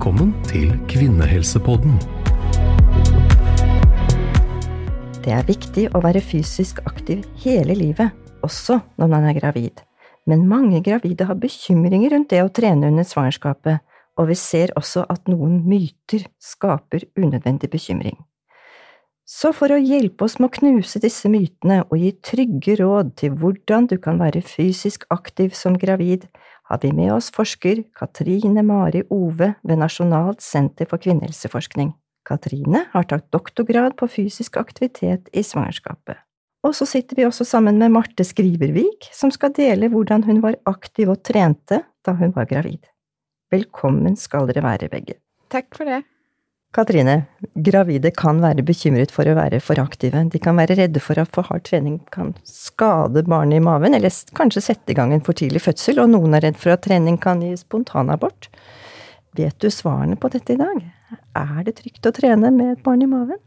Velkommen til Kvinnehelsepodden. Det er viktig å være fysisk aktiv hele livet, også når man er gravid. Men mange gravide har bekymringer rundt det å trene under svangerskapet, og vi ser også at noen myter skaper unødvendig bekymring. Så for å hjelpe oss med å knuse disse mytene og gi trygge råd til hvordan du kan være fysisk aktiv som gravid, har vi med oss forsker Katrine Mari Ove ved Nasjonalt senter for kvinnehelseforskning. Katrine har tatt doktorgrad på fysisk aktivitet i svangerskapet. Og så sitter vi også sammen med Marte Skrivervik, som skal dele hvordan hun var aktiv og trente da hun var gravid. Velkommen skal dere være, begge. Takk for det. Katrine, gravide kan være bekymret for å være for aktive. De kan være redde for at for hard trening kan skade barnet i maven, eller kanskje sette i gang en for tidlig fødsel, og noen er redd for at trening kan gi spontanabort. Vet du svarene på dette i dag? Er det trygt å trene med et barn i maven?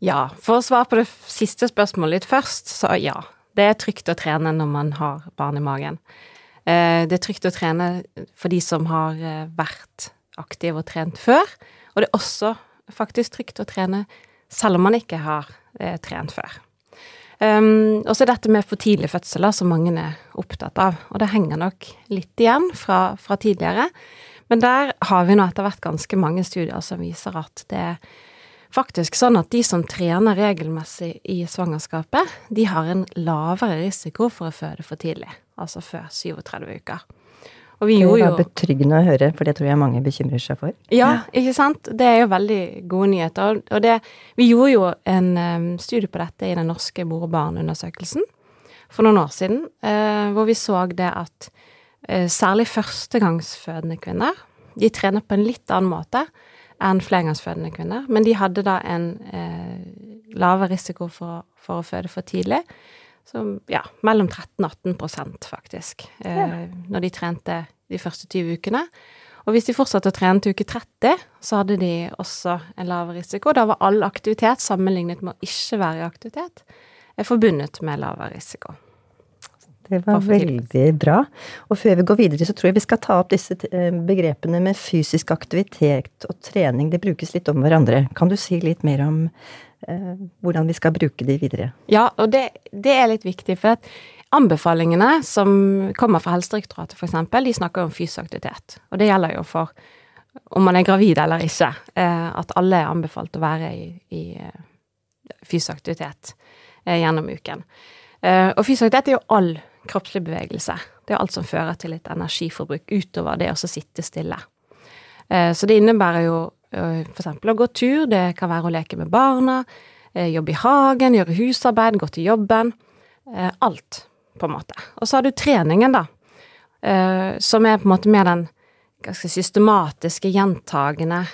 Ja, for å svare på det siste spørsmålet litt først, så ja. Det er trygt å trene når man har barn i magen. Eh, det er trygt å trene for de som har eh, vært aktive og trent før. Og det er også faktisk trygt å trene selv om man ikke har eh, trent før. Um, og så er dette med for tidlig fødsler som mange er opptatt av, og det henger nok litt igjen fra, fra tidligere. Men der har vi nå etter hvert ganske mange studier som viser at det er faktisk sånn at de som trener regelmessig i svangerskapet, de har en lavere risiko for å føde for tidlig, altså før 37 uker. Og vi det var jo... betryggende å høre, for det tror jeg mange bekymrer seg for. Ja, ikke sant. Det er jo veldig gode nyheter. Og det, vi gjorde jo en um, studie på dette i den norske mor og barn-undersøkelsen for noen år siden, uh, hvor vi så det at uh, særlig førstegangsfødende kvinner, de trener på en litt annen måte enn flergangsfødende kvinner, men de hadde da en uh, lavere risiko for, for å føde for tidlig. Så ja, mellom 13 og 18% faktisk, eh, ja. når de trente de første 20 ukene. Og hvis de fortsatte å trene til uke 30, så hadde de også en lavere risiko. Da var all aktivitet sammenlignet med å ikke være i aktivitet forbundet med lavere risiko. Det var veldig bra. Og før vi går videre, så tror jeg vi skal ta opp disse eh, begrepene med fysisk aktivitet og trening. Det brukes litt om hverandre. Kan du si litt mer om eh, hvordan vi skal bruke de videre? Ja, og det, det er litt viktig. For at anbefalingene som kommer fra Helsedirektoratet, f.eks., de snakker om fysisk aktivitet. Og det gjelder jo for om man er gravid eller ikke. Eh, at alle er anbefalt å være i, i eh, fysisk aktivitet eh, gjennom uken. Eh, og fysisk aktivitet er jo all kroppslig bevegelse. Det er alt som fører til litt energiforbruk utover det å sitte stille. Eh, så det innebærer jo eh, f.eks. å gå tur, det kan være å leke med barna, eh, jobbe i hagen, gjøre husarbeid, gå til jobben. Alt, på en måte. Og så har du treningen, da, som er på en måte mer den ganske systematiske, gjentagende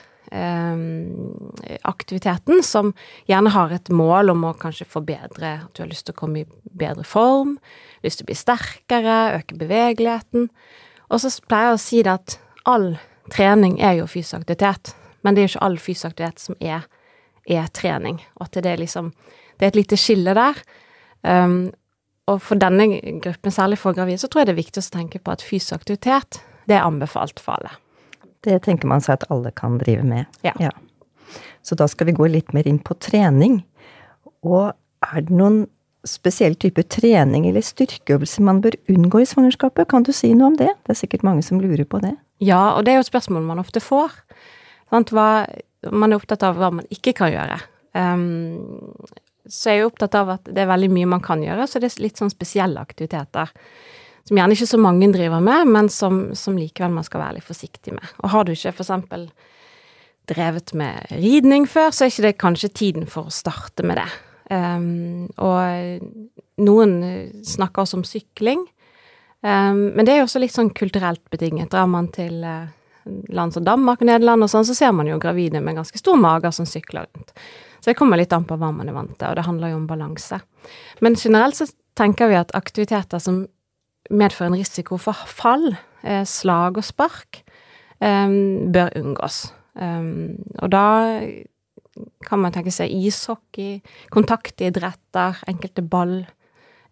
aktiviteten, som gjerne har et mål om å kanskje forbedre At du har lyst til å komme i bedre form, lyst til å bli sterkere, øke bevegeligheten. Og så pleier jeg å si det at all trening er jo fysisk aktivitet, men det er jo ikke all fysisk aktivitet som er, er trening. Og at det er liksom Det er et lite skille der. Um, og for denne gruppen, særlig for gravide, så tror jeg det er viktig å tenke på at fysisk aktivitet, det er anbefalt for alle. Det tenker man seg at alle kan drive med. Ja. ja. Så da skal vi gå litt mer inn på trening. Og er det noen spesiell type trening eller styrkeøvelser man bør unngå i svangerskapet? Kan du si noe om det? Det er sikkert mange som lurer på det. Ja, og det er jo et spørsmål man ofte får. Hva, man er opptatt av hva man ikke kan gjøre. Um, så jeg er jo opptatt av at det er veldig mye man kan gjøre, så det er litt sånn spesielle aktiviteter. Som gjerne ikke så mange driver med, men som, som likevel man skal være litt forsiktig med. Og har du ikke eksempel drevet med ridning før, så er ikke det kanskje tiden for å starte med det. Um, og noen snakker også om sykling. Um, men det er jo også litt sånn kulturelt betinget. Drar man til uh, land som Danmark og Nederland og sånn, så ser man jo gravide med ganske stor mage som sykler rundt. Så det kommer litt an på hva man er vant til, og det handler jo om balanse. Men generelt så tenker vi at aktiviteter som medfører en risiko for fall, eh, slag og spark, um, bør unngås. Um, og da kan man tenke seg ishockey, kontaktidretter, enkelte ball,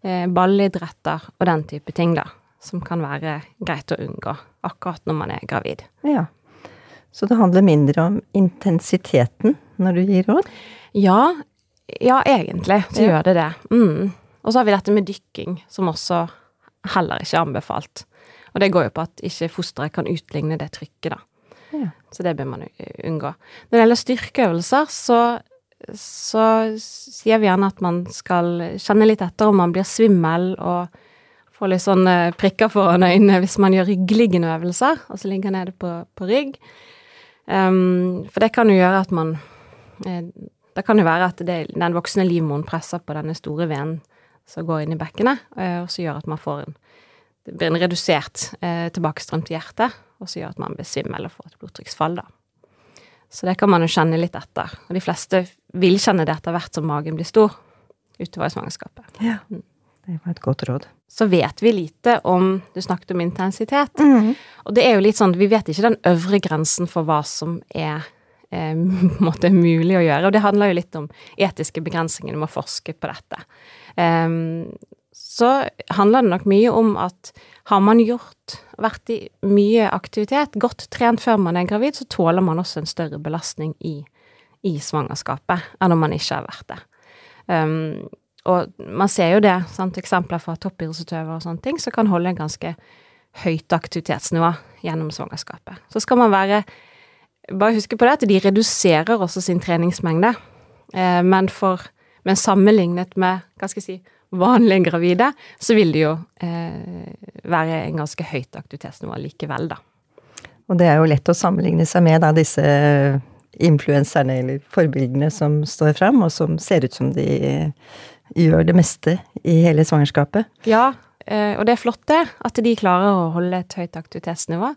eh, ballidretter og den type ting, da. Som kan være greit å unngå akkurat når man er gravid. Ja. Så det handler mindre om intensiteten når du gir råd? Ja, ja egentlig så Ja. gjør det det. Mm. Og så har vi dette med dykking, som også heller ikke er anbefalt. Og det går jo på at ikke fosteret kan utligne det trykket, da. Ja. Så det bør man unngå. Når det gjelder styrkeøvelser, så, så sier vi gjerne at man skal kjenne litt etter om man blir svimmel og får litt sånn eh, prikker foran øynene hvis man gjør ryggliggende øvelser, altså ligger nede på, på rygg. Um, for det kan jo gjøre at man eh, Det kan jo være at det, den voksne livmoren presser på denne store venen som går inn i bekkenet, eh, og så gjør at man får en det blir en redusert eh, tilbakestrøm til hjertet, og så gjør at man blir svimmel og får et blodtrykksfall, da. Så det kan man jo kjenne litt etter. Og de fleste vil kjenne det etter hvert som magen blir stor utover i svangerskapet. Ja. Det var et godt råd. Så vet vi lite om Du snakket om intensitet. Og det er jo litt sånn Vi vet ikke den øvre grensen for hva som er eh, måte mulig å gjøre. Og det handler jo litt om etiske begrensninger med å forske på dette. Um, så handler det nok mye om at har man gjort, vært i mye aktivitet, godt trent før man er gravid, så tåler man også en større belastning i, i svangerskapet enn om man ikke har vært det. Ehm, og man ser jo det, sant, eksempler fra toppidrettsutøvere og sånne ting, som kan holde en ganske høyt aktivitetsnivå gjennom svangerskapet. Så skal man være Bare huske på det at de reduserer også sin treningsmengde, eh, men for Men sammenlignet med, hva skal jeg si, vanlige gravide, så vil det jo eh, være en ganske høyt aktivitetsnivå likevel, da. Og det er jo lett å sammenligne seg med da, disse influenserne eller forbildene som står fram, og som ser ut som de gjør det meste i hele svangerskapet. Ja, eh, og det er flott det, at de klarer å holde et høyt aktivitetsnivå.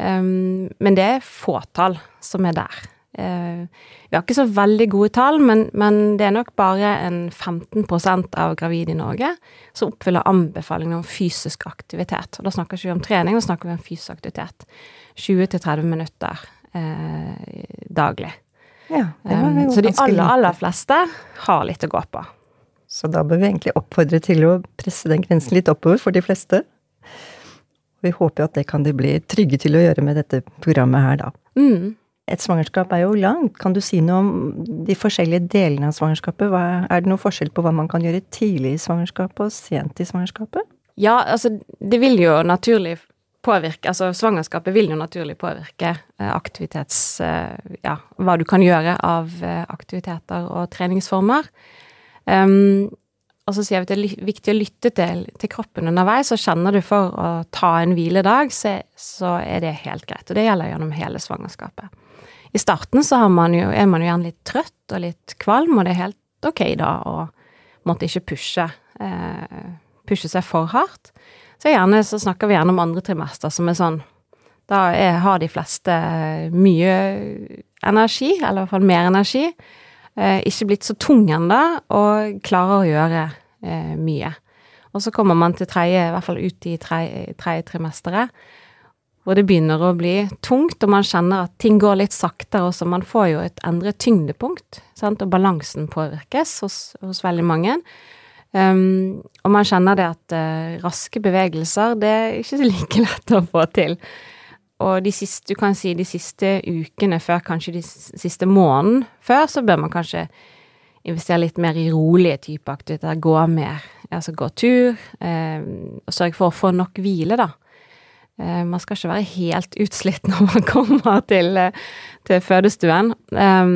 Um, men det er fåtall som er der. Eh, vi har ikke så veldig gode tall, men, men det er nok bare en 15 av gravide i Norge som oppfyller anbefalingene om fysisk aktivitet. Og da snakker vi ikke om trening, da snakker vi om fysisk aktivitet. 20-30 minutter eh, daglig. Ja, Um, så de aller, aller fleste har litt å gå på. Så da bør vi egentlig oppfordre til å presse den grensen litt oppover for de fleste. Vi håper jo at det kan de bli trygge til å gjøre med dette programmet her, da. Mm. Et svangerskap er jo langt. Kan du si noe om de forskjellige delene av svangerskapet? Hva, er det noe forskjell på hva man kan gjøre tidlig i svangerskapet og sent i svangerskapet? Ja, altså, det vil jo naturlig påvirke Altså, svangerskapet vil jo naturlig påvirke eh, aktivitets... Eh, ja, hva du kan gjøre av eh, aktiviteter og treningsformer. Um, og så sier vi at det er viktig å lytte til, til kroppen underveis, og kjenner du for å ta en hviledag, så, så er det helt greit. Og det gjelder gjennom hele svangerskapet. I starten så man jo, er man jo gjerne litt trøtt og litt kvalm, og det er helt ok da å måtte ikke pushe, eh, pushe seg for hardt. Så gjerne så snakker vi gjerne om andre trimester som er sånn Da er, har de fleste mye energi, eller i hvert fall mer energi. Eh, ikke blitt så tung ennå, og klarer å gjøre eh, mye. Og så kommer man til tredje, i hvert fall ut i tredje, trimesteret, hvor det begynner å bli tungt, og man kjenner at ting går litt saktere også. Man får jo et endret tyngdepunkt, sant? og balansen påvirkes hos, hos veldig mange. Um, og man kjenner det at uh, raske bevegelser, det er ikke like lett å få til. Og de siste, du kan si de siste ukene før, kanskje de siste måneden før, så bør man kanskje investere litt mer i rolige typer aktiviteter. Gå mer, altså gå tur, eh, og sørge for å få nok hvile, da. Eh, man skal ikke være helt utslitt når man kommer til, eh, til fødestuen. Eh,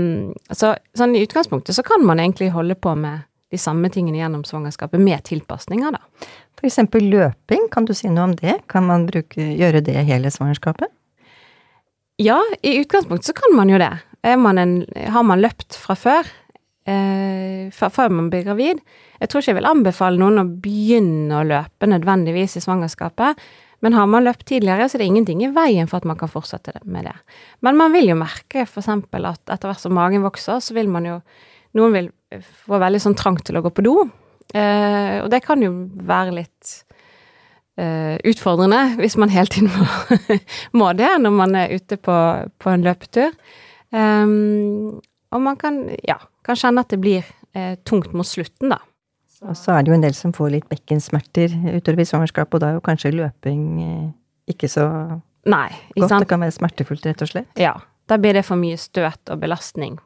så sånn i utgangspunktet så kan man egentlig holde på med de samme tingene gjennom svangerskapet, med tilpasninger, da. For eksempel løping, kan du si noe om det? Kan man bruke, gjøre det hele svangerskapet? Ja, i utgangspunktet så kan man jo det. Man en, har man løpt fra før, eh, før man blir gravid Jeg tror ikke jeg vil anbefale noen å begynne å løpe nødvendigvis i svangerskapet, men har man løpt tidligere, så er det ingenting i veien for at man kan fortsette med det. Men man vil jo merke eksempel at etter hvert som magen vokser, så vil man jo Noen vil få veldig sånn trang til å gå på do, eh, og det kan jo være litt eh, utfordrende hvis man hele tiden må, må det når man er ute på, på en løpetur. Ehm, og man kan, ja, kan kjenne at det blir eh, tungt mot slutten, da. Og så er det jo en del som får litt bekkensmerter utover i svangerskapet, og da er jo kanskje løping eh, ikke så Nei, ikke godt. sant? Det kan være smertefullt, rett og slett. Ja. Da blir det for mye støt og belastning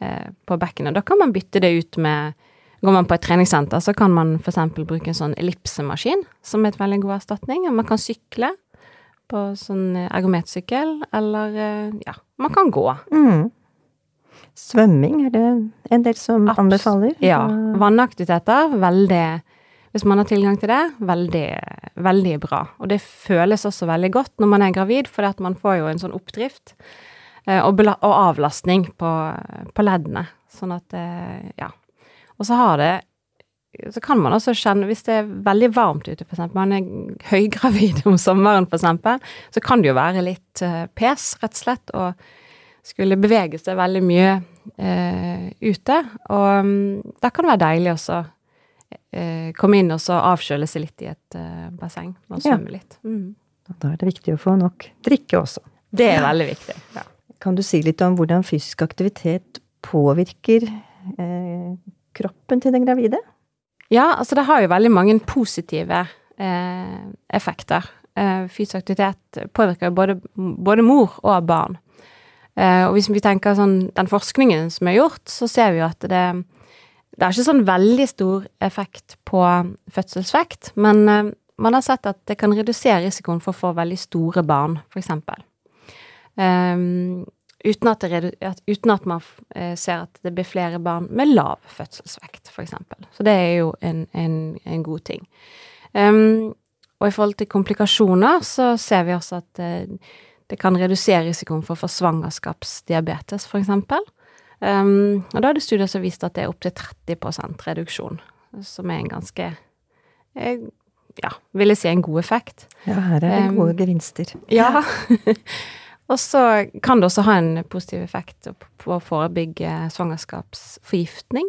eh, bekken. Og Da kan man bytte det ut med Går man på et treningssenter, så kan man f.eks. bruke en sånn ellipsemaskin, som er et veldig god erstatning. Og Man kan sykle på sånn ergometersykkel, eller eh, ja, man kan gå. Mm. Svømming er det en del som Abs- anbefaler? Ja. Vannaktiviteter, veldig Hvis man har tilgang til det, veldig, veldig bra. Og det føles også veldig godt når man er gravid, for man får jo en sånn oppdrift eh, og, og avlastning på, på leddene. Sånn at eh, Ja. Og så har det så kan man også kjenne, hvis det er veldig varmt ute, eksempel, man er høygravid om sommeren, eksempel, så kan det jo være litt eh, pes, rett og slett, og skulle bevege seg veldig mye eh, ute. Og um, da kan det være deilig også eh, komme inn og så avkjøle seg litt i et eh, basseng og Ja. svømme litt. Mm. Da er det viktig å få nok drikke også. Det er veldig viktig. Ja. Kan du si litt om hvordan fysisk aktivitet påvirker eh, kroppen til den gravide? Ja, altså det har jo veldig mange positive eh, effekter. Eh, fysisk aktivitet påvirker jo både, både mor og barn. Eh, og hvis vi tenker sånn den forskningen som er gjort, så ser vi jo at det, det er ikke sånn veldig stor effekt på fødselsvekt, men eh, man har sett at det kan redusere risikoen for å få veldig store barn, eksempel. Um, uten, at det, uten at man eh, ser at det blir flere barn med lav fødselsvekt, eksempel. Så det er jo en, en, en god ting. Um, og i forhold til komplikasjoner så ser vi også at uh, det kan redusere risikoen for å få svangerskapsdiabetes, eksempel. Um, og da er det studier som viste at det er opptil 30% reduksjon, som er en ganske eh, ja, vil jeg si en god effekt. Ja, her er det Um, gode gevinster. Ja. og så kan det også ha en positiv effekt på å forebygge svangerskapsforgiftning.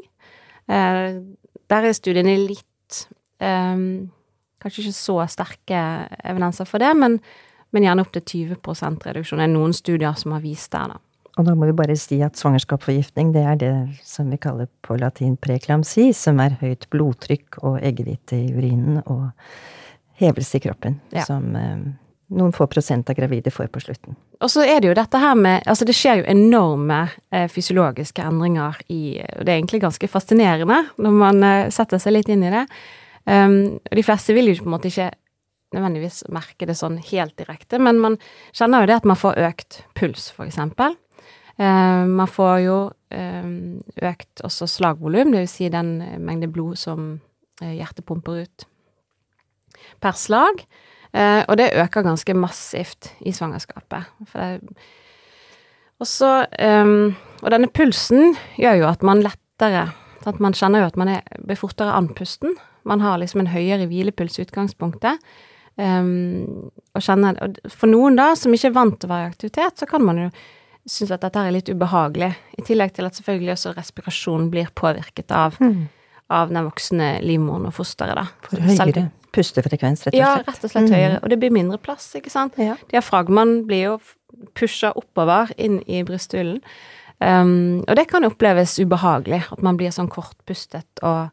Eh, der er studiene litt eh, Kanskje ikke så sterke evidenser for det, men, men gjerne opptil 20 reduksjon. Det er noen studier som har vist det. da. Og da må vi bare si at svangerskapsforgiftning, det er det som vi kaller på latin preklamsi, som er høyt blodtrykk og eggehvite i urinen og hevelse i kroppen, Ja. som eh, noen få prosent av gravide får på slutten. Og så er det jo dette her med Altså, det skjer jo enorme eh, fysiologiske endringer i Og det er egentlig ganske fascinerende når man eh, setter seg litt inn i det. Um, og de fleste vil jo på en måte ikke nødvendigvis merke det sånn helt direkte, men man kjenner jo det at man får økt puls, for eksempel. Eh, man får jo eh, økt også slagvolum, vil si den mengde blod som eh, hjertet pumper ut per slag. Eh, og det øker ganske massivt i svangerskapet. Og så ehm, Og denne pulsen gjør jo at man lettere sant? Man kjenner jo at man er, blir fortere andpusten. Man har liksom en høyere hvilepuls i utgangspunktet. Um, og kjenner, og for noen da, som ikke er vant til å være i aktivitet, så kan man jo synes at dette her er litt ubehagelig. I tillegg til at selvfølgelig også respirasjonen blir påvirket av, av den voksne livmoren og fosteret, da. For Selv- høyere pustefrekvens, rett og ja, rett og slett Mhm. høyere. Og det blir mindre plass, ikke sant. Ja. Diafragmaen blir jo pusha oppover inn i brysthulen. Um, og det kan oppleves ubehagelig, at man blir sånn kortpustet og,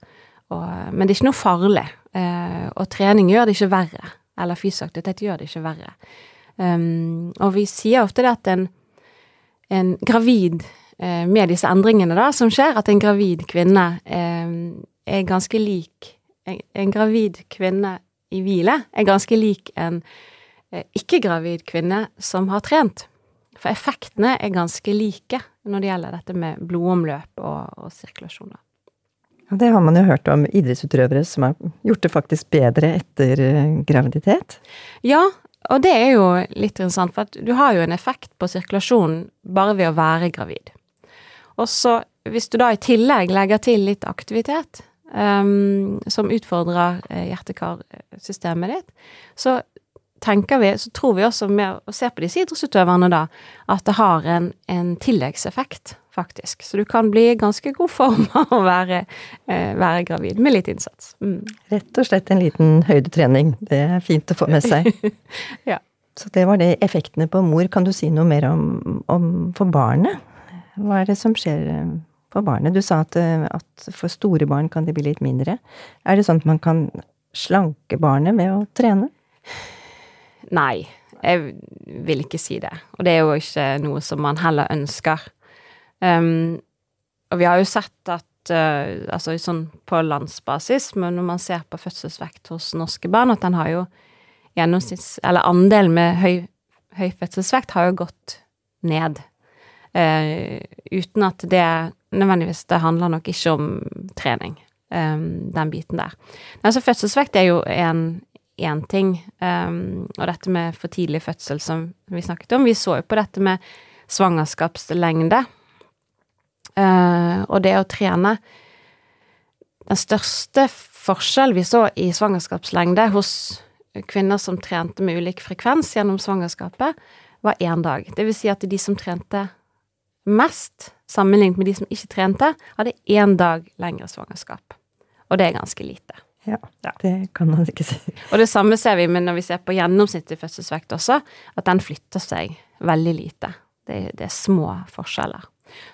og Men det er ikke noe farlig. Uh, og trening gjør det ikke verre. Eller fysisk aktivitet gjør det ikke verre. Um, og vi sier ofte det at en, en gravid eh, med disse endringene da, som skjer, at en gravid kvinne eh, er ganske lik en, gravid kvinne i hvile er ganske lik en eh, ikke-gravid kvinne som har trent. For effektene er ganske like når det gjelder dette med blodomløp og, og sirkulasjon. Ja, det har man jo hørt om idrettsutøvere som har gjort det faktisk bedre etter eh, graviditet. Ja, og det er jo litt interessant, for at du har jo en effekt på sirkulasjonen bare ved å være gravid. Og så hvis du da i tillegg legger til litt aktivitet ehm, som utfordrer hjertekarsystemet hjerte-karsystemet ditt, så tenker vi, så tror vi også med å se på disse idrettsutøverne da, at det har en, en tilleggseffekt, faktisk. Så du kan bli i ganske god form av å være, eh, være gravid, med litt innsats. Mm. Rett og slett en liten høydetrening. Det er fint å få med seg. Ja. Så det var det effektene på mor. Kan du si noe mer om, om for barnet? Hva er det som skjer eh, for barnet? Du sa at, eh, at for store barn kan de bli litt mindre. Er det sånn at man kan slanke barnet ved å trene? Nei. Jeg vil ikke si det. Og det er jo ikke noe som man heller ønsker. Um, og vi har jo sett at uh, altså sånn på landsbasis, men når man ser på fødselsvekt hos norske barn, at den har jo gjennomsnitts... Eller andelen med høy, høy fødselsvekt har jo gått ned. Uh, uten at det nødvendigvis Det handler nok ikke om trening, um, den biten der. Altså, fødselsvekt er jo en ting, um, og dette med for tidlig fødsel som vi snakket om. Vi så jo på dette med svangerskapslengde. Uh, og det å trene Den største forskjellen vi så i svangerskapslengde hos kvinner som trente med ulik frekvens gjennom svangerskapet, var én dag. Det vil si at de som trente mest, sammenlignet med de som ikke trente, hadde én dag lengre svangerskap. Og det er ganske lite. Ja, det kan man ikke si. Og det samme ser vi når vi ser på gjennomsnittlig fødselsvekt også, at den flytter seg veldig lite. Det, det er små forskjeller.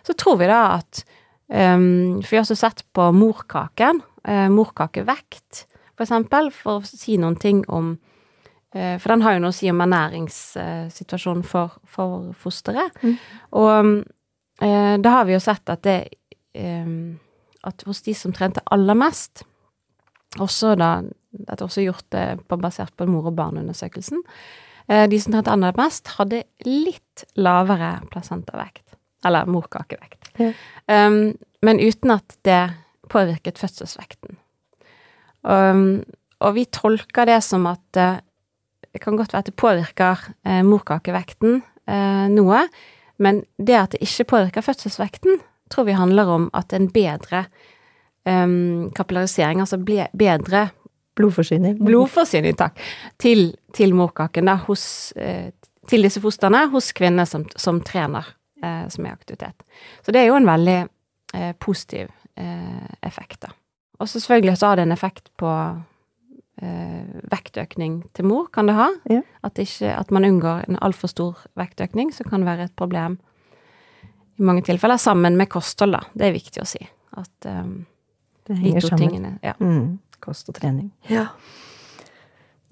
Så tror vi da at um, For vi har også sett på morkaken, uh, morkakevekt, for eksempel, for å si noen ting om uh, For den har jo noe å si om ernæringssituasjonen for, for fosteret. Mm. Og uh, da har vi jo sett at det eh, At hos de som trente aller mest, også da Dette er også gjort på, basert på mor- og barneundersøkelsen. De som trente aller mest, hadde litt lavere placentavekt. Eller morkakevekt. Ja. Um, men uten at det påvirket fødselsvekten. Um, og vi tolker det som at det kan godt være at det påvirker eh, morkakevekten eh, noe, men det at det ikke påvirker fødselsvekten, tror vi handler om at en bedre um, kapillarisering, altså bedre Blodforsyning. Blodforsyning, takk. Til, til morkaken, da, hos, til disse fostrene hos kvinner som, som trener eh, som er aktivitet. Så det er jo en veldig eh, positiv eh, effekt, da. Og så selvfølgelig så har det en effekt på eh, vektøkning til mor, kan det ha. Ja. At, ikke, at man unngår en altfor stor vektøkning, som kan være et problem i mange tilfeller, sammen med kosthold, da. Det er viktig å si. At um, de to sammen. tingene Ja. Mm, kost og trening. Ja.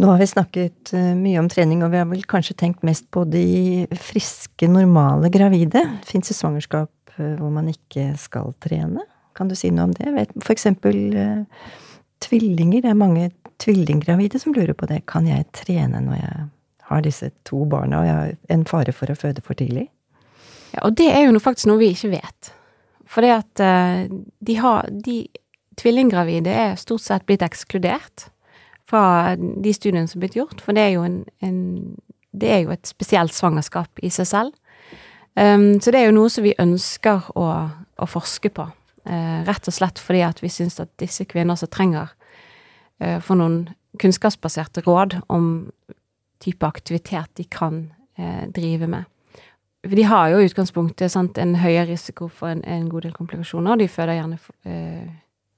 Nå har vi snakket eh, mye om trening, og vi har vel kanskje tenkt mest på de friske, normale gravide. Fins det svangerskap eh, hvor man ikke skal trene? Kan du si noe om det? For eksempel eh, tvillinger. Det er mange tvillinggravide som lurer på det. Kan jeg trene når jeg har disse to barna og jeg har en fare for å føde for tidlig? Ja, og det er jo faktisk noe vi ikke vet. For det at de har De tvillinggravide er stort sett blitt ekskludert fra de studiene som er blitt gjort, for det er jo en, en Det er jo et spesielt svangerskap i seg selv. Um, så det er jo noe som vi ønsker å, å forske på, uh, rett og slett fordi at vi syns at disse kvinner som trenger få noen kunnskapsbaserte råd om type aktivitet de kan uh, drive med. For de har jo i utgangspunktet sant, en høyere risiko for en, en, god del komplikasjoner, og de føder gjerne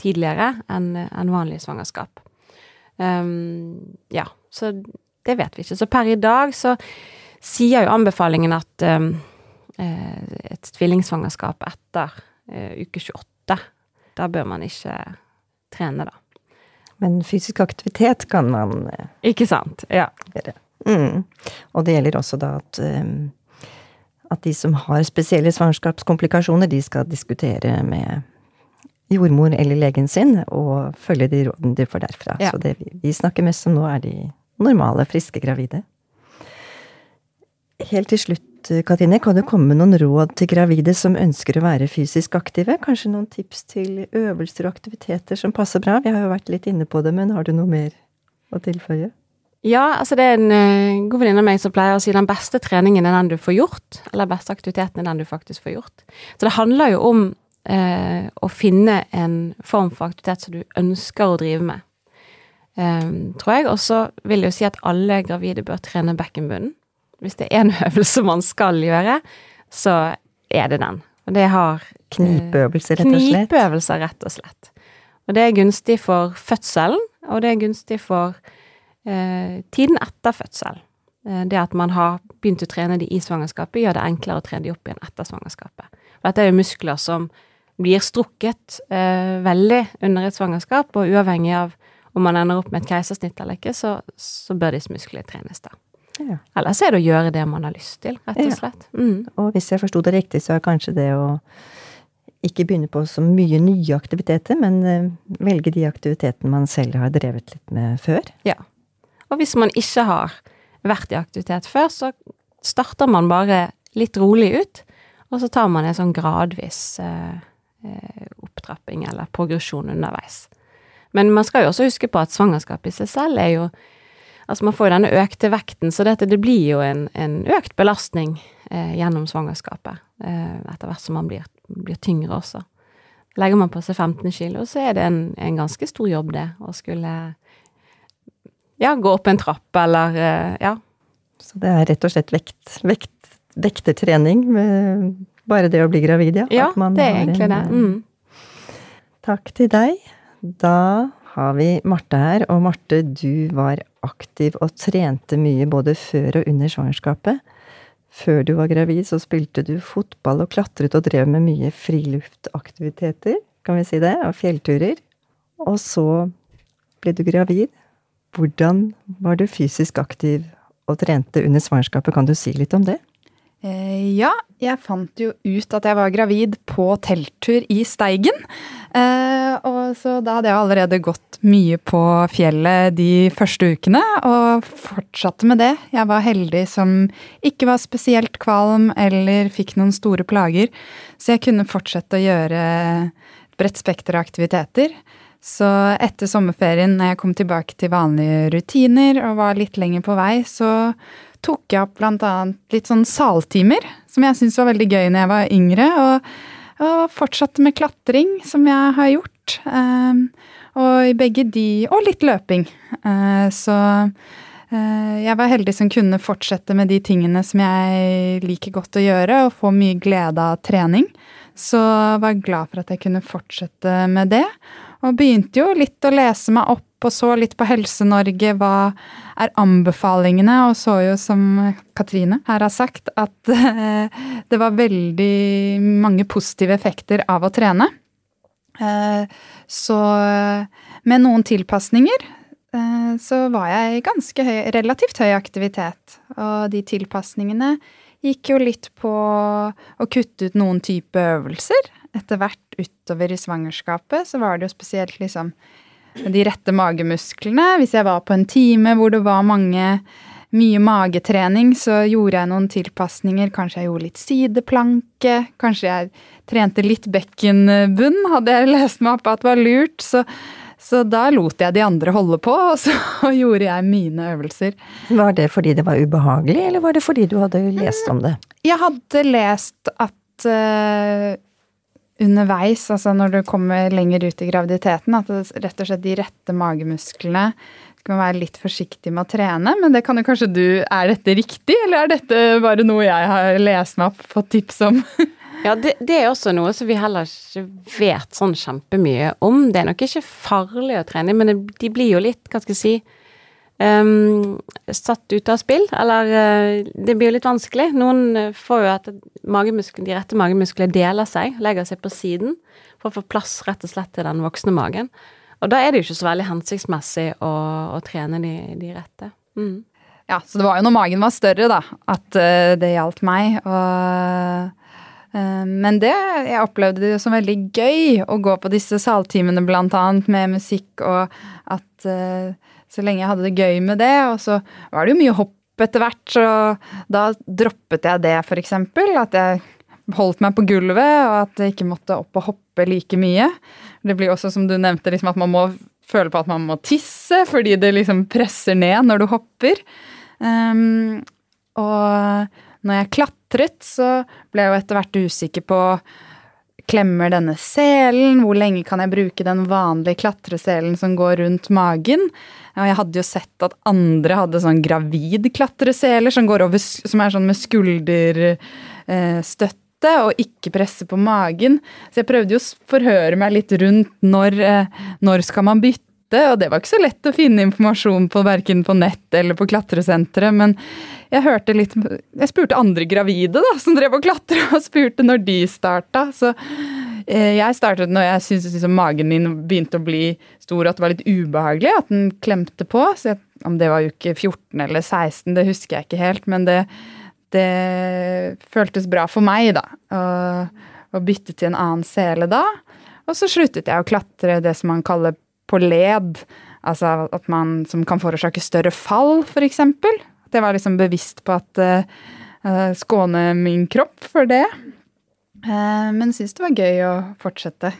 tidligere enn en vanlig svangerskap. Um, ja, så det vet vi ikke. Så per i dag så sier jo anbefalingen at um, et tvillingsvangerskap etter uh, uke 28, da bør man ikke trene, da. Men fysisk aktivitet kan man uh, Ikke sant. Ja. Gjøre. Mm. Og det gjelder også da at um, at de som har spesielle svangerskapskomplikasjoner, de skal diskutere med jordmor eller legen sin, og følge de rådene de får derfra. Ja. Så det vi snakker mest om nå, er de normale, friske gravide. Helt til slutt, Katrine, kan du komme med noen råd til gravide som ønsker å være fysisk aktive? Kanskje noen tips til øvelser og aktiviteter som passer bra? Vi har jo vært litt inne på det, men har du noe mer å tilføye? Ja, altså det er en uh, god venninne av meg som pleier å si den beste treningen er den du får gjort, eller beste aktiviteten er den du faktisk får gjort. Så det handler jo om eh, å finne en form for aktivitet som du ønsker å drive med, eh, tror jeg. Og så vil jeg jo si at alle gravide bør trene bekkenbunnen. Hvis det er en øvelse man skal gjøre, så er det den. Og det har Knipeøvelser, rett og slett? Knipeøvelser, rett og slett. Og det er gunstig for fødselen, og det er gunstig for eh, tiden etter fødsel. Eh, det at man har begynt å trene de i svangerskapet, gjør det enklere å trene de opp igjen etter svangerskapet. For dette er jo muskler som blir strukket eh, veldig under et svangerskap, og uavhengig av om man ender opp med et keisersnitt eller ikke, så, så bør disse musklene trenes da. Ja. Ellers er det å gjøre det man har lyst til, rett og slett. Mm. Og hvis jeg forsto det riktig, så er kanskje det å ikke begynne på så mye nye aktiviteter, men eh, velge de aktivitetene man selv har drevet litt med før. Ja. Og hvis man ikke har vært i aktivitet før, så starter man bare litt rolig ut, og så tar man en sånn gradvis eh, eh, opptrapping eller progresjon underveis. Men man skal jo også huske på at svangerskap i seg selv er jo Altså, man får jo denne økte vekten, så dette, det blir jo en, en økt belastning eh, gjennom svangerskapet. Eh, etter hvert som man blir, blir tyngre også. Legger man på seg 15 kilo, så er det en, en ganske stor jobb, det, å skulle ja, gå opp en trapp, eller eh, ja. Så det er rett og slett vekt, vekt, vektertrening med bare det å bli gravid, ja. Ja, det er egentlig en, det. eh, Mm. Takk til deg. Da har vi Marte her, og Marte, du var aktiv og trente mye både før og under svangerskapet. Før du var gravid, så spilte du fotball og klatret og drev med mye friluftaktiviteter, kan vi si det, og fjellturer. Og så ble du gravid. Hvordan var du fysisk aktiv og trente under svangerskapet? Kan du si litt om det? Eh, Ja, jeg fant jo ut at jeg var gravid på telttur i Steigen. Eh, og så da hadde jeg allerede gått mye på fjellet de første ukene, og fortsatte med det. Jeg var heldig som ikke var spesielt kvalm eller fikk noen store plager, så jeg kunne fortsette å gjøre et bredt spekter av aktiviteter. Så etter sommerferien, når jeg kom tilbake til vanlige rutiner og var litt lenger på vei, så tok jeg opp blant annet litt sånn saltimer, som jeg syntes var veldig gøy når jeg var yngre, og, og fortsatte med klatring, som jeg har gjort. Um, og i begge de Og litt løping. Eh, så eh, jeg var heldig som kunne fortsette med de tingene som jeg liker godt å gjøre, og få mye glede av trening. Så var glad for at jeg kunne fortsette med det. Og begynte jo litt å lese meg opp, og så litt på Helse-Norge. Hva er anbefalingene? Og så jo, som Katrine her har sagt, at eh, det var veldig mange positive effekter av å trene. Eh, Så med noen tilpasninger eh, så var jeg i ganske høy, relativt høy aktivitet. Og de tilpasningene gikk jo litt på å kutte ut noen type øvelser. Etter hvert utover i svangerskapet så var det jo spesielt liksom de rette magemusklene. Hvis jeg var på en time hvor det var mange mye magetrening, så gjorde jeg noen tilpasninger. Kanskje jeg gjorde litt sideplanke. Kanskje jeg trente litt bekkenbunn, hadde jeg lest meg opp at var lurt. Så, så da lot jeg de andre holde på, og så gjorde jeg mine øvelser. Var det fordi det var ubehagelig, eller var det fordi du hadde lest om det? Jeg hadde lest at eh, underveis, altså når du kommer lenger ut i graviditeten, at det, rett og slett de rette magemusklene skal man være litt forsiktig med å trene. Men det kan jo kanskje du Er dette riktig, eller er dette bare noe jeg har lest meg opp, fått tips om? Ja, det, det er også noe som vi heller ikke vet sånn kjempemye om. Det er nok ikke farlig å trene, men de blir jo litt, hva skal jeg si, ehm, satt ut av spill. Eller uh, det blir jo litt vanskelig. Noen eh, får jo at de rette magemusklene deler seg, legger seg på siden, for å få plass rett og slett til den voksne magen. Og da er det jo ikke så veldig hensiktsmessig å, å trene de, de rette. Mm. Ja, så det var jo når magen var større, da, at uh, det gjaldt meg. Og, men det Jeg opplevde det som veldig gøy å gå på disse saltimene, blant annet, med musikk, og at eh, så lenge jeg hadde det gøy med det, og så var det jo mye hopp etter hvert, så da droppet jeg det, eksempel. At jeg holdt meg på gulvet, og at jeg ikke måtte opp og hoppe like mye. Det blir også, som du nevnte, liksom at man må føle på at man må tisse, fordi det liksom presser ned når du hopper. Um, og når jeg klatret, så ble jeg jo etter hvert usikker på Klemmer denne selen? Hvor lenge kan jeg bruke den vanlige klatreselen som går rundt magen? Og jeg hadde jo sett at andre hadde sånn gravid klatreseler som, over, som er sånn med skulderstøtte og ikke presse på magen. Så jeg prøvde jo å forhøre meg litt rundt når, eh, når skal man bytte, og det var ikke så lett å finne informasjon på verken på nett eller på klatresenteret, men jeg hørte litt Jeg spurte andre gravide da, som drev og klatra, og spurte når de starta. Så eh, jeg startet når jeg syntes liksom magen min begynte å bli stor, og at det var litt ubehagelig at den klemte på. Jeg, om det var uke 14 eller 16, det husker jeg ikke helt, men det, det føltes bra for meg, da. Å bytte til en annen sele da. Og så sluttet jeg å klatre det som man kaller på led. Altså at man som kan forårsake større fall, f.eks. At jeg var liksom bevisst på at uh, skåne min kropp for det. Uh, men syns det var gøy å fortsette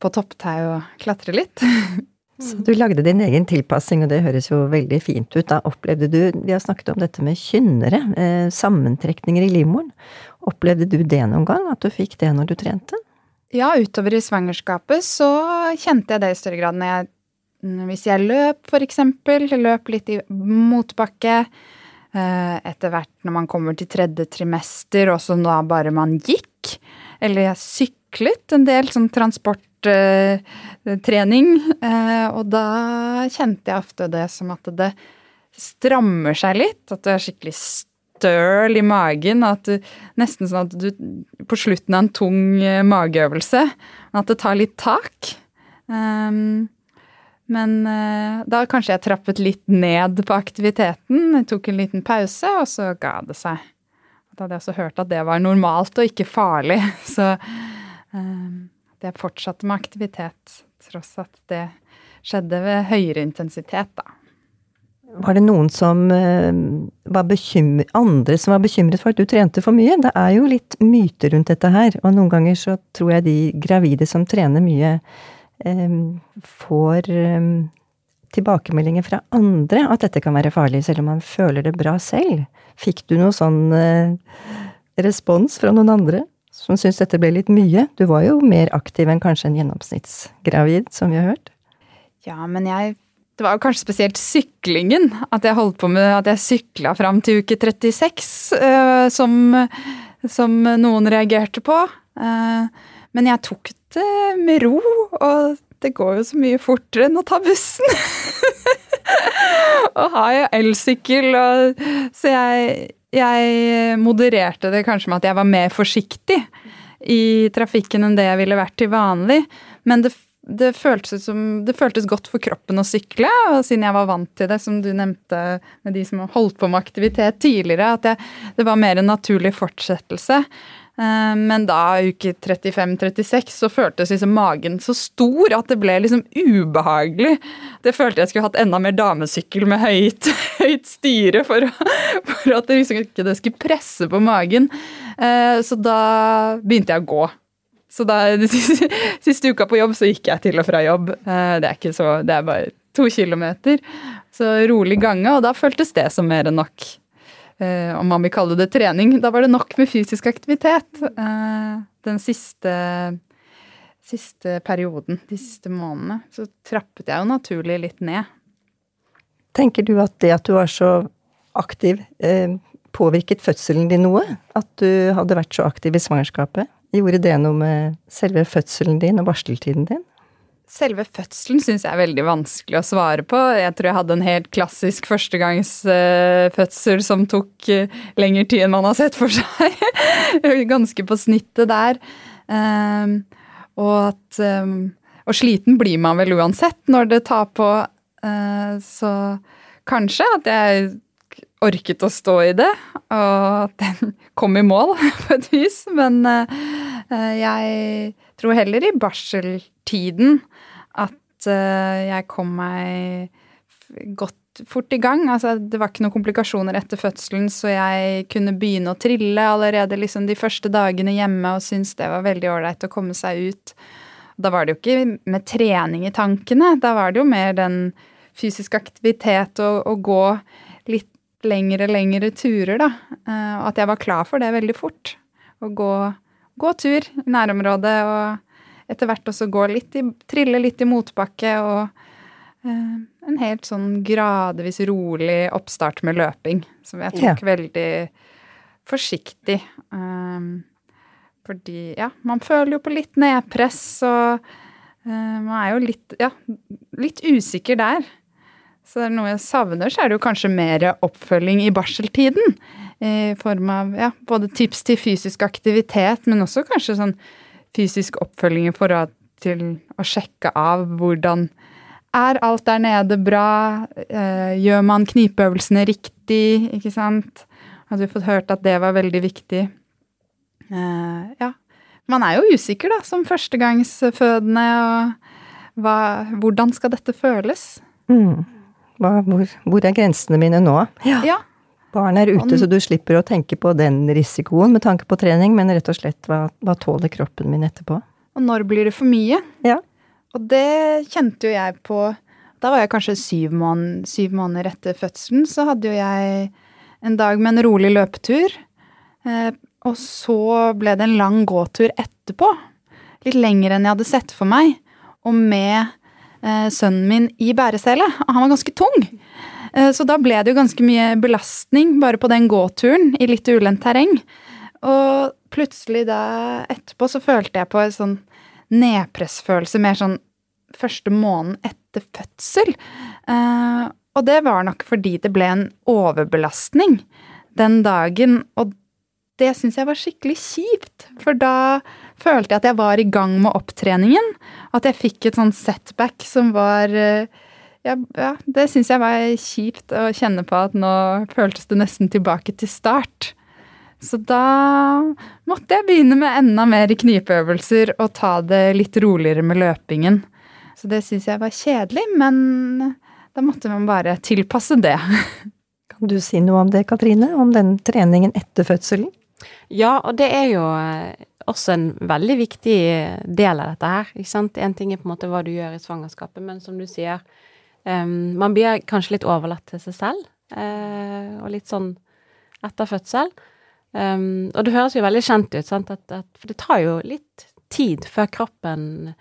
på topptau og klatre litt. Så du lagde din egen tilpassing, og det høres jo veldig fint ut. Da opplevde du Vi har snakket om dette med kynnere, eh, sammentrekninger i livmoren. Opplevde du det noen gang, at du fikk det når du trente? Ja, utover i svangerskapet så kjente jeg det i større grad når jeg Hvis jeg løp, for eksempel, løp litt i motbakke. Eh, etter hvert når man kommer til tredje trimester, også da bare man gikk. Eller jeg syklet en del, sånn transporttrening. Eh, og da kjente jeg ofte det som at det strammer seg litt. At det er skikkelig støl i magen. At du, nesten sånn at du på slutten av en tung eh, mageøvelse At det tar litt tak. Um, men uh, da kanskje jeg trappet litt ned på aktiviteten. Jeg tok en liten pause, og så ga det seg. Da hadde jeg også hørt at det var normalt og ikke farlig. Så um, det fortsatte med aktivitet, tross at det skjedde ved høyere intensitet, da. Var det noen som eh, var bekymret, andre som var bekymret for at du trente for mye? Det er jo litt myter rundt dette her, og noen ganger så tror jeg de gravide som trener mye, eh, får eh, tilbakemeldinger fra andre at dette kan være farlig, selv om man føler det bra selv. Fikk du noe sånn respons fra noen andre som syntes dette ble litt mye? Du var jo mer aktiv enn kanskje en gjennomsnittsgravid, som vi har hørt. Ja, men jeg det var kanskje spesielt syklingen. At jeg holdt på med at jeg sykla fram til uke 36, uh, eh, som, som, noen reagerte på. Uh, men jeg tok det med ro, og det går jo så mye fortere enn å ta bussen. og har jo elsykkel, og Så jeg, jeg modererte det kanskje med at jeg var mer forsiktig i trafikken enn det jeg ville vært til vanlig. Men det det føltes, som, det føltes, godt for kroppen å sykle, og siden jeg var vant til det, som du nevnte med de som holdt på med aktivitet tidligere, at jeg, det var mer en naturlig fortsettelse. Eh, men da, uke 35-36, så føltes liksom magen så stor at det ble liksom ubehagelig. Det følte jeg skulle hatt enda mer damesykkel med høyt, høyt styre for, for, at det liksom ikke det skulle presse på magen. Eh, så da begynte jeg å gå. Så da, siste, siste uka på jobb så gikk jeg til og fra jobb. Eh, det er ikke så, det er bare to kilometer. Så rolig gange, og da føltes det som mer enn nok. Eh, om man vil kalle det trening. Da var det nok med fysisk aktivitet. Eh, den siste, siste perioden, de siste månedene, så trappet jeg jo naturlig litt ned. Tenker du at det at du var så aktiv, påvirket fødselen din noe? At du hadde vært så aktiv i svangerskapet? Gjorde det noe med selve fødselen din og barseltiden din? Selve fødselen syns jeg er veldig vanskelig å svare på. Jeg tror jeg hadde en helt klassisk førstegangsfødsel som tok eh, lengre tid enn man har sett for seg. Ganske på snittet der. Ehm, og at ehm, Og sliten blir man vel uansett når det tar på. Eh, så kanskje at jeg orket å stå i det, og at den kom i mål på et vis. Men uh, jeg tror heller i barseltiden at uh, jeg kom meg godt fort i gang. Altså, det var ikke noen komplikasjoner etter fødselen, så jeg kunne begynne å trille allerede liksom de første dagene hjemme og syntes det var veldig ålreit å komme seg ut. Da var det jo ikke med trening i tankene, da var det jo mer den fysiske aktivitet og å gå lengre, lengre turer, da. Eh, og at jeg var klar for det veldig fort. Å gå, gå tur i nærområdet og etter hvert også gå litt i Trille litt i motbakke og eh, en helt sånn gradvis rolig oppstart med løping, som jeg tok ja. veldig forsiktig. Um, fordi, ja, man føler jo på litt nedpress, og uh, man er jo litt, ja, litt usikker der. Så det er noe jeg savner, så er det jo kanskje mer oppfølging i barseltiden. I form av ja, både tips til fysisk aktivitet, men også kanskje sånn fysisk oppfølging i forhold til å sjekke av hvordan er alt der nede bra? Eh, gjør man knipeøvelsene riktig? Ikke sant? Hadde vi fått hørt at det var veldig viktig. Eh, ja. Man er jo usikker, da, som førstegangsfødende. Og hva, hvordan skal dette føles? Mm. Hva, hvor, hvor, er grensene mine nå? Ja. ja. Barn er ute, så du slipper å tenke på den risikoen med tanke på trening, men rett og slett hva, hva tåler kroppen min etterpå? Og når blir det for mye? Ja. Og det kjente jo jeg på Da var jeg kanskje syv, måned, syv måneder etter fødselen. Så hadde jo jeg en dag med en rolig løpetur. Eh, og så ble det en lang gåtur etterpå. Litt lenger enn jeg hadde sett for meg. Og med sønnen min i bæresele. Han var ganske tung. Eh, så da ble det jo ganske mye belastning bare på den gåturen i litt ulendt terreng. Og plutselig da etterpå så følte jeg på en sånn nedpressfølelse mer sånn første måneden etter fødsel. Uh, og det var nok fordi det ble en overbelastning den dagen. Og det syns jeg var skikkelig kjipt, for da følte jeg at jeg var i gang med opptreningen. At jeg fikk et sånn setback som var uh, ja, ja, det syns jeg var kjipt å kjenne på at nå føltes det nesten tilbake til start. Så da måtte jeg begynne med enda mer knipeøvelser og ta det litt roligere med løpingen. Så det syns jeg var kjedelig, men da måtte man bare tilpasse det. Kan du si noe om det, Katrine? Om den treningen etter fødselen? Ja, og det er jo eh, også en veldig viktig del av dette her. ikke sant? En ting er på en måte hva du gjør i svangerskapet, men som du sier, um, man blir kanskje litt overlatt til seg selv. Uh, og litt sånn etter fødsel. Um, og det høres jo veldig kjent ut, sant? At, at, for det tar jo litt tid før kroppen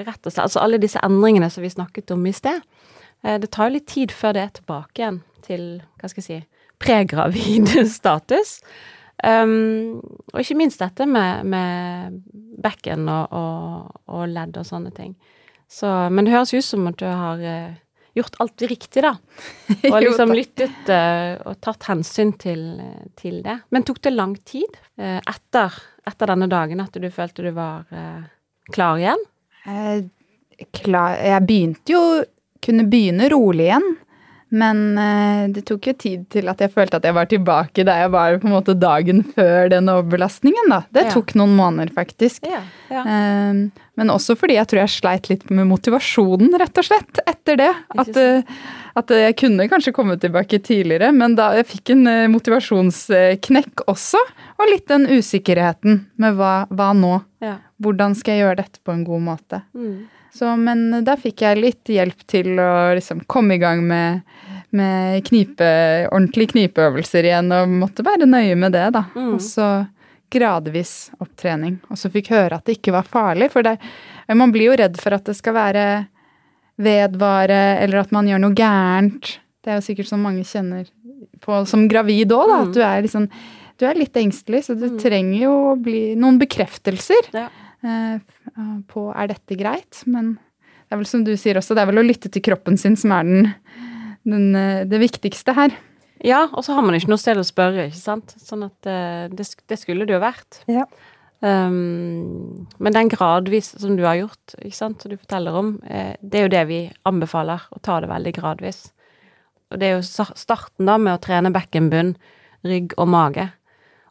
rett og slett Altså alle disse endringene som vi snakket om i sted. Uh, det tar jo litt tid før det er tilbake igjen til, hva skal jeg si, pregravid status. Um, og ikke minst dette med, med bekken og, og, og, ledd og sånne ting. Så, men det høres ut som at du har uh, gjort alt riktig, da. Og liksom lyttet uh, og tatt hensyn til, til, det. Men tok det lang tid uh, etter, etter, denne dagen at du følte du var uh, klar igjen? Klar, jeg begynte jo Kunne begynne rolig igjen. Men uh, det tok jo tid til at jeg følte at jeg var tilbake der jeg var på en måte dagen før den overbelastningen. da. Det ja. tok noen måneder, faktisk. Ja, ja. Uh, men også fordi jeg tror jeg sleit litt med motivasjonen, rett og slett, etter det. At, uh, at, jeg kunne kanskje komme tilbake tidligere, men da jeg fikk en motivasjonsknekk også. Og litt den usikkerheten med hva, hva nå? Hvordan skal jeg gjøre dette på en god måte? Mm. Så, men da fikk jeg litt hjelp til å liksom komme i gang med, med knipe, ordentlige knipeøvelser igjen, og måtte være nøye med det, da. Mm. Og så gradvis opptrening. Og så fikk høre at det ikke var farlig, for det, man blir jo redd for at det skal være vedvare, eller at man gjør noe gærent. Det er jo sikkert som mange kjenner på som gravid òg, da. Mm. At du er liksom Du er litt engstelig, så du mm. trenger jo bli noen bekreftelser. Ja. Eh, på er dette greit, men det er vel som du sier også, det er vel å lytte til kroppen sin som er den, den, eh, det viktigste her. Ja, og så har man ikke noe sted å spørre, ikke sant. Sånn at eh, det, det skulle det jo vært. Ja. Um, men den gradvis som du har gjort, ikke sant, som du forteller om, det er jo det vi anbefaler, å ta det veldig gradvis. Og det er jo starten da med å trene bekkenbunn, rygg og mage.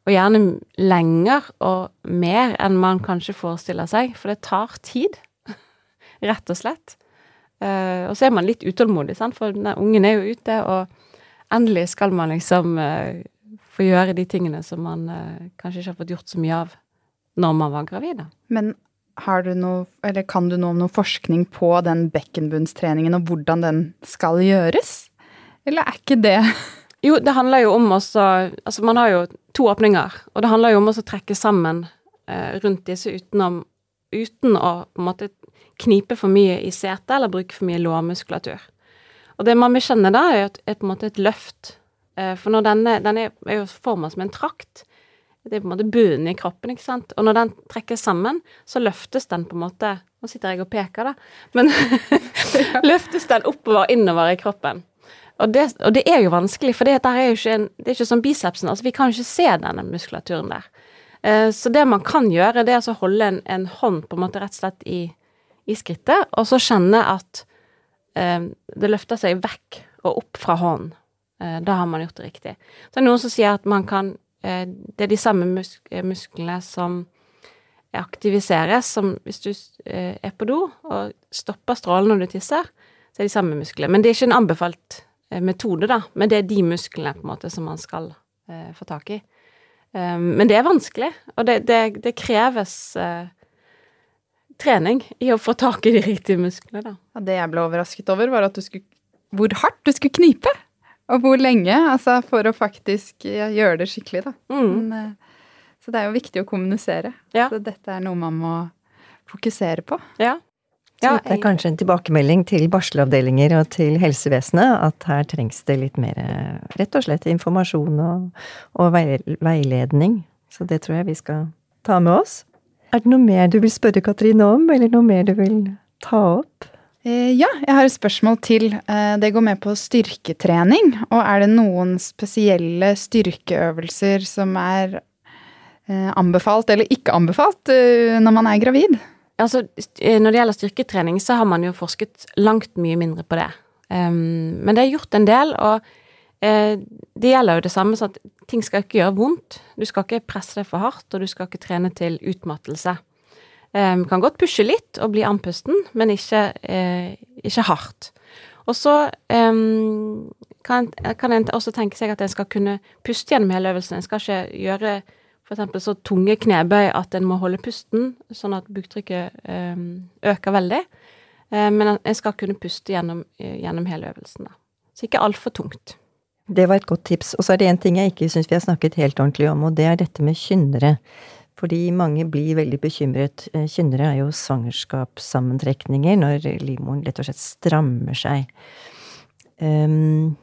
Og gjerne lenger og mer enn man kanskje forestiller seg, for det tar tid. Rett og slett. Uh, og så er man litt utålmodig, sant? for ungen er jo ute, og endelig skal man liksom uh, få gjøre de tingene som man uh, kanskje ikke har fått gjort så mye av når man var gravid. Men har du noe, eller kan du noe om noe forskning på den bekkenbunnstreningen og hvordan den skal gjøres? Eller er ikke det Jo, det handler jo om også Altså, man har jo to åpninger, og det handler jo om å trekke sammen eh, rundt disse utenom, uten å på en måte knipe for mye i setet eller bruke for mye lårmuskulatur. Og det man vil kjenne da, er, et, er på en måte et løft. Eh, for når denne, den er, er jo forma som en trakt. Det er på en måte bunnen i kroppen, ikke sant. Og når den trekkes sammen, så løftes den på en måte Nå sitter jeg og peker, da. Men løftes den oppover, innover i kroppen. Og det, og det, er jo vanskelig, for det, er jo ikke, en, det er ikke som bicepsen. altså Vi kan jo ikke se denne muskulaturen der. Eh, så det man kan gjøre, det er altså å holde en, en, hånd på en måte rett og slett i, i skrittet, og så kjenne at eh, det løfter seg vekk og opp fra hånden. Eh, da har man gjort det riktig. Så det er noen som sier at man kan eh, Det er de samme musk musklene som aktiviseres, som hvis du eh, er på do og stopper strålen når du tisser, så er de samme musklene. Men det er ikke en anbefalt eh, metode, da. Men det er de musklene på en måte som man skal få tak i. Um, men det er vanskelig, og det, det, det kreves uh, trening i å få tak i de riktige musklene, da. Ja, det jeg ble overrasket over, var at du skulle Hvor hardt du skulle knipe! Og hvor lenge, altså, for å faktisk gjøre det skikkelig, da. Mm. Men, så det er jo viktig å kommunisere. Ja. Så dette er noe man må fokusere på. Ja. Ja, det er kanskje en tilbakemelding til barselavdelinger og til helsevesenet at her trengs det litt mer rett og slett informasjon og, og veiledning. Så det tror jeg vi skal ta med oss. Er det noe mer du vil spørre Katrine om, eller noe mer du vil ta opp? Eh, ja, jeg har et spørsmål til. Eh, det går med på styrketrening. Og er det noen spesielle styrkeøvelser som er eh, anbefalt eller ikke anbefalt når man er gravid? Altså, eh, når det gjelder styrketrening, så har man jo forsket langt mye mindre på det. Um, men det er gjort en del, og uh, det gjelder jo det samme sånn at ting skal ikke gjøre vondt. Du skal ikke presse deg for hardt, og du skal ikke trene til utmattelse. Um, kan godt pushe litt og bli andpusten, men ikke, uh, ikke hardt. Og så um, kan, kan en også tenke seg at en skal kunne puste gjennom hele øvelsen. En skal ikke gjøre f.eks. så tunge knebøy at en må holde pusten, sånn at buktrykket eh, øker veldig. Eh, men en skal kunne puste gjennom, eh, gjennom hele øvelsen. Så ikke altfor tungt. Det var et godt tips. Og så er det en ting jeg ikke syns vi har snakket helt ordentlig om, og det er dette med kynnere. Fordi mange blir veldig bekymret. Kynnere er jo svangerskapssammentrekninger når livmoren rett og slett strammer seg. Um,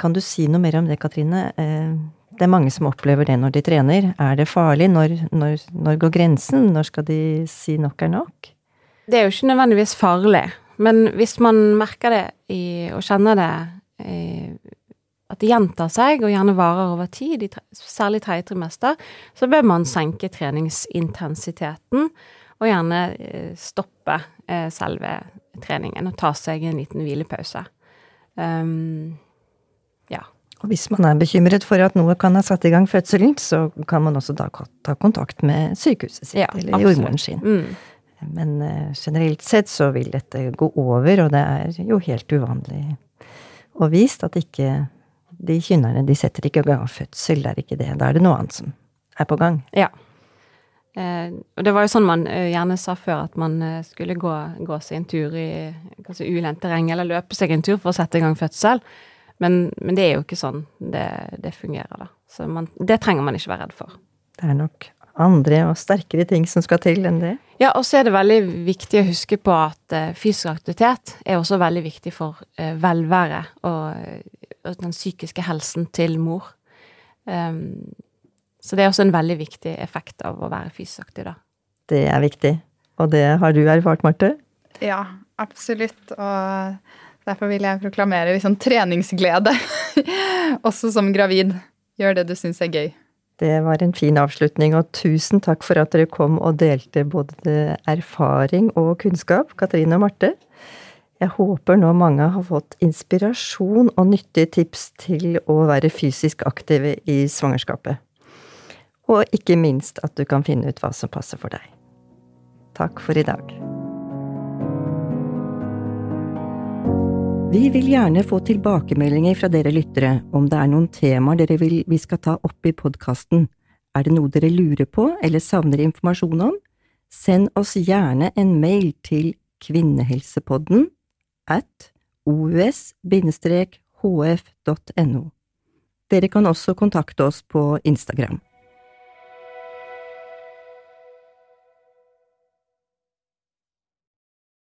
kan du si noe mer om det, Katrine? Uh, det er mange som opplever det når de trener. Er det farlig? Når, når, når går grensen? Når skal de si nok er nok? Det er jo ikke nødvendigvis farlig, men hvis man merker det i, og kjenner det i, at det gjentar seg, og gjerne varer over tid, særlig tredje trimester, så bør man senke treningsintensiteten, og gjerne eh, stoppe eh, selve treningen og ta seg en liten hvilepause. Um. Og hvis man er bekymret for at noe kan ha satt i gang fødselen, så kan man også da ta kontakt med sykehuset sitt ja, eller jordmoren sin. Mm. Men uh, generelt sett så vil dette gå over, og det er jo helt uvanlig og vist at ikke de kynnerne de setter ikke i gang fødsel, det er ikke det. Da er det noe annet som er på gang. Ja. Eh, og det var jo sånn man eh, gjerne sa før, at man eh, skulle gå, gå seg en tur i kanskje ulendt terreng, eller løpe seg en tur for å sette i gang fødsel. Men, men, det er jo ikke sånn det, det fungerer, da. Så man, det trenger man ikke være redd for. Det er nok andre og sterkere ting som skal til enn det. Ja, og så er det veldig viktig å huske på at uh, fysisk aktivitet er også veldig viktig for uh, velvære og, den psykiske helsen til mor. Um, så det er også en veldig viktig effekt av å være fysisk aktiv, da. Det er viktig. Og det har du erfart, Marte? Ja, absolutt. Og Derfor vil jeg proklamere liksom treningsglede, også som gravid. Gjør det du syns er gøy. Det var en fin avslutning, og tusen takk for at dere kom og delte både erfaring og kunnskap, Katrine og Marte. Jeg håper nå mange har fått inspirasjon og nyttige tips til å være fysisk aktive i svangerskapet. Og ikke minst at du kan finne ut hva som passer for deg. Takk for i dag. Vi vil gjerne få tilbakemeldinger fra dere lyttere om det er noen temaer dere vil vi skal ta opp i podkasten. Er det noe dere lurer på eller savner informasjon om? Send oss gjerne en mail til kvinnehelsepodden at os-hf.no. Dere kan også kontakte oss på Instagram.